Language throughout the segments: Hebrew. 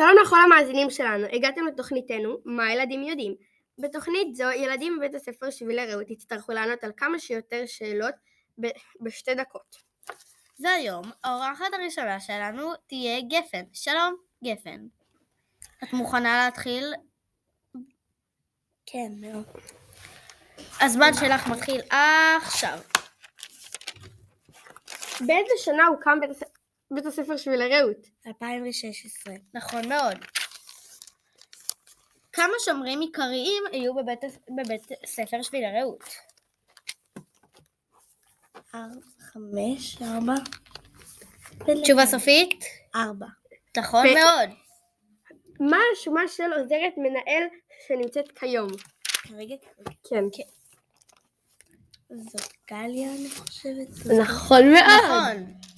שלום לכל המאזינים שלנו, הגעתם לתוכניתנו מה הילדים יודעים. בתוכנית זו ילדים בבית הספר שבילי רעות יצטרכו לענות על כמה שיותר שאלות ב- בשתי דקות. והיום האורחת הראשונה שלנו תהיה גפן. שלום, גפן. את מוכנה להתחיל? כן, מאוד. הזמן שלך מתחיל עכשיו. באיזה שנה הוקם בית, הס... בית הספר שבילי רעות? 2016. נכון מאוד. כמה שומרים עיקריים היו בבית, בבית ספר שבילי רעות? ארבע, חמש, ארבע. תשובה סופית? ארבע. נכון ו- מאוד. מה השמה של עוזרת מנהל שנמצאת כיום? כרגע כן. זאת גליה, אני חושבת. נכון מאוד. נכון.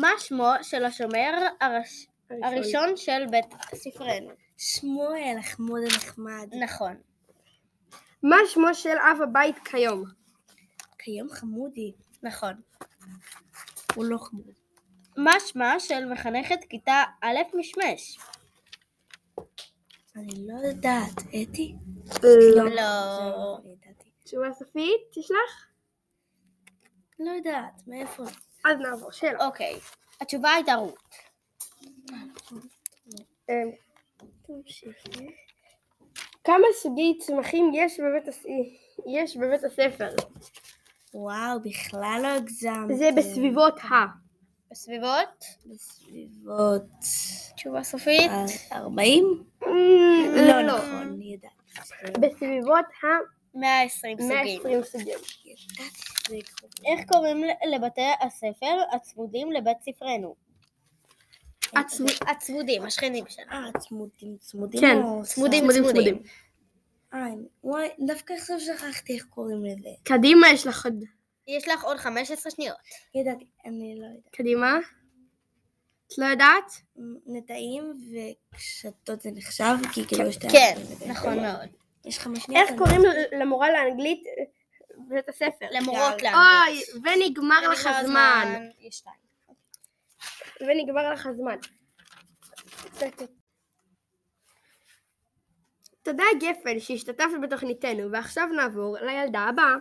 מה שמו של השומר הראש... הראשון של בית ספרנו? שמואל, החמוד הנחמד. נכון. מה שמו של אב הבית כיום? כיום חמודי. נכון. הוא לא חמוד. מה שמה של מחנכת כיתה א' משמש? אני לא יודעת. אתי? לא. לא. לא ידעתי. תשובה סופית? יש לך? לא יודעת, מאיפה? אז נעבור, שאלות. אוקיי. התשובה הייתה רות. אמ, תמשיכי. כמה סוגי צמחים יש בבית, הס... יש בבית הספר? וואו, בכלל לא הגזמתי. זה בסביבות ה... בסביבות? בסביבות... תשובה סופית? אה, 40? לא, לא נכון, ידעתי. בסביבות 120 סוגים. ה-120 סוגים. ידעתי שזה יקרה. איך קוראים לבתי הספר הצמודים לבית ספרנו? הצמ- הצמודים, השכנים שלנו. אה, צמודים, צמודים? כן, צמודים? צמודים. אה, וואי, דווקא עכשיו שכחתי איך קוראים לזה. קדימה יש לך עוד... יש לך עוד 15 שניות. ידעתי, אני לא יודעת. קדימה. את לא יודעת? נטעים וקשתות זה נחשב? כי כאילו יש את ה... כן, נכון מאוד. יש חמש שניות? איך קוראים למורה לאנגלית בבית הספר? למורות גל. לאנגלית. אוי, ונגמר לך הזמן. יש שתיים. ונגמר לך הזמן. תודה גפן שהשתתפת בתוכניתנו, ועכשיו נעבור לילדה הבאה.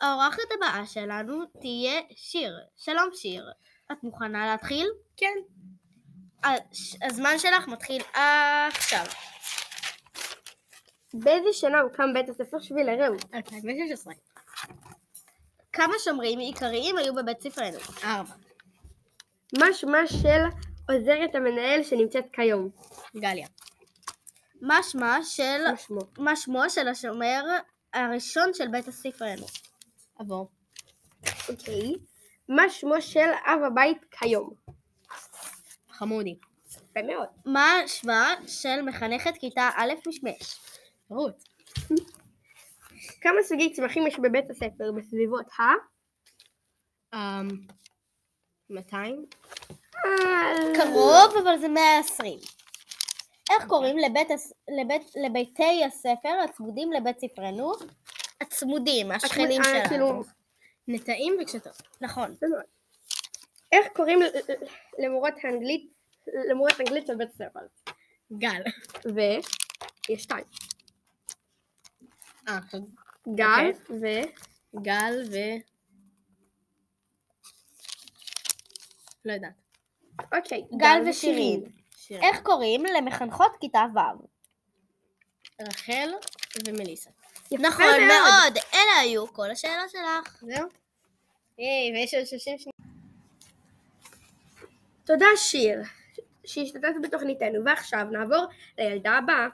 האורחת הבאה שלנו תהיה שיר. שלום שיר. את מוכנה להתחיל? כן. הזמן שלך מתחיל עכשיו. באיזה שנה הוקם בית הספר שבילי רעות? 2016. כמה שומרים עיקריים היו בבית ספרנו? ארבע. מה שמה של עוזרת המנהל שנמצאת כיום? גליה. מה שמה של... מה שמו של השומר הראשון של בית הספרנו? עבור. אוקיי. מה שמו של אב הבית כיום? חמודי. יפה מאוד. מה שמה של מחנכת כיתה א' משמש? רות. כמה סוגי צמחים יש בבית הספר בסביבות ה... 200? אה, קרוב, אבל זה 120. איך קוראים לבית, לבית, לביתי הספר הצמודים לבית ספרנו? הצמודים, השכנים אה, שלנו. כאילו, נטעים וקשתות. נכון. מאוד. איך קוראים למורות האנגלית, למורת אנגלית בבית הספר? גל. ויש שתיים. אה, גל ו... גל ו... לא יודעת. אוקיי. גל ושירין. איך קוראים למחנכות כיתה ו'? רחל ומליסה. נכון מאוד, אלה היו כל השאלות שלך. זהו? היי, ויש עוד 30 שניות. תודה שיר, שהשתתפת בתוכניתנו, ועכשיו נעבור לילדה הבאה.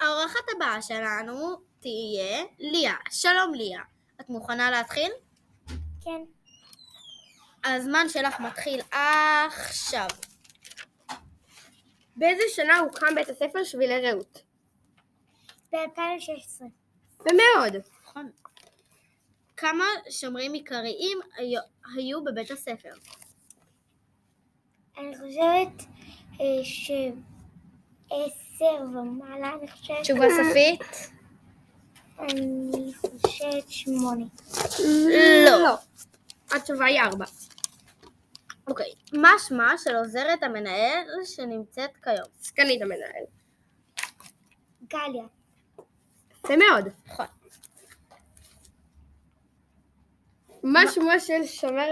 האורחת הבאה שלנו תהיה ליה. שלום ליה. את מוכנה להתחיל? כן. הזמן שלך מתחיל עכשיו. באיזה שנה הוקם בית הספר שבילי רעות? ב-2016. ומאוד. נכון. כמה שומרים עיקריים היו, היו בבית הספר? אני חושבת אה, שעשר ומעלה, אני חושבת. תשובה סופית? אני חושבת שמונה. לא. התשובה היא ארבע. אוקיי. מה שמה של עוזרת המנהל שנמצאת כיום? סגנית המנהל. גליה. יפה מאוד. נכון. מה שמו של שומר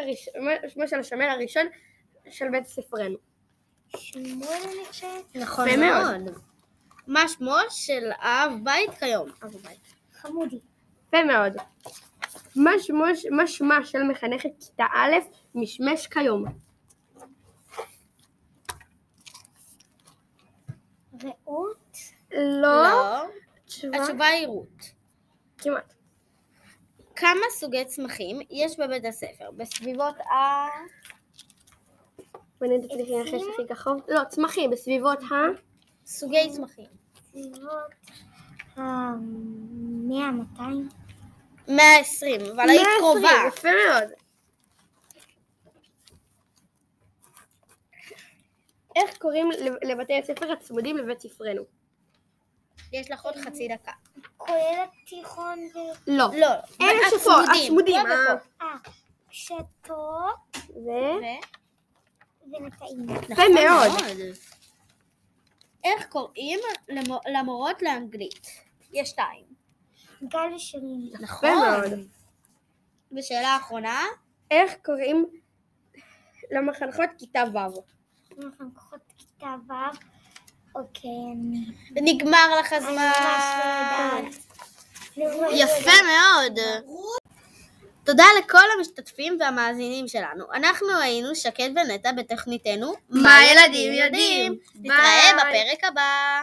שמו של השומר הראשון של בית ספרנו? שמואל אני חושבת. נכון מאוד. מה שמו של אב בית כיום? אב בית. חמודי. יפה מאוד. מה שמו, מה שמה של מחנכת כיתה א' משמש כיום? רעות. לא. לא. תשובה התשובה היא רות. כמעט. כמה סוגי צמחים יש בבית הספר? בסביבות ה... בואי תצליחי לנחש הכי כחוב. לא, צמחים בסביבות ה... סוגי צמחים. סביבות המאה, מאתיים. 120, אבל היית 120, קרובה. יפה מאוד. איך קוראים לבתי הספר הצמודים לבית ספרנו? יש לך עוד חצי דקה. כולל התיכון ו... לא. לא, אלה שפה, הצמודים. פה ופה. אה, קשתות ו... ו- ונטעים. יפה נכון מאוד. איך קוראים למו- למורות לאנגלית? יש שתיים. גל ושירים. נכון. מאוד. ושאלה אחרונה, איך קוראים למחנכות כיתה ו'? אנחנו כוחות כיתה ו'. אוקיי. נגמר לך ממש לא הזמן. יודעת. יפה מאוד. תודה לכל המשתתפים והמאזינים שלנו. אנחנו היינו שקד ונטע בתוכניתנו מה ילדים יודעים. נתראה בפרק הבא.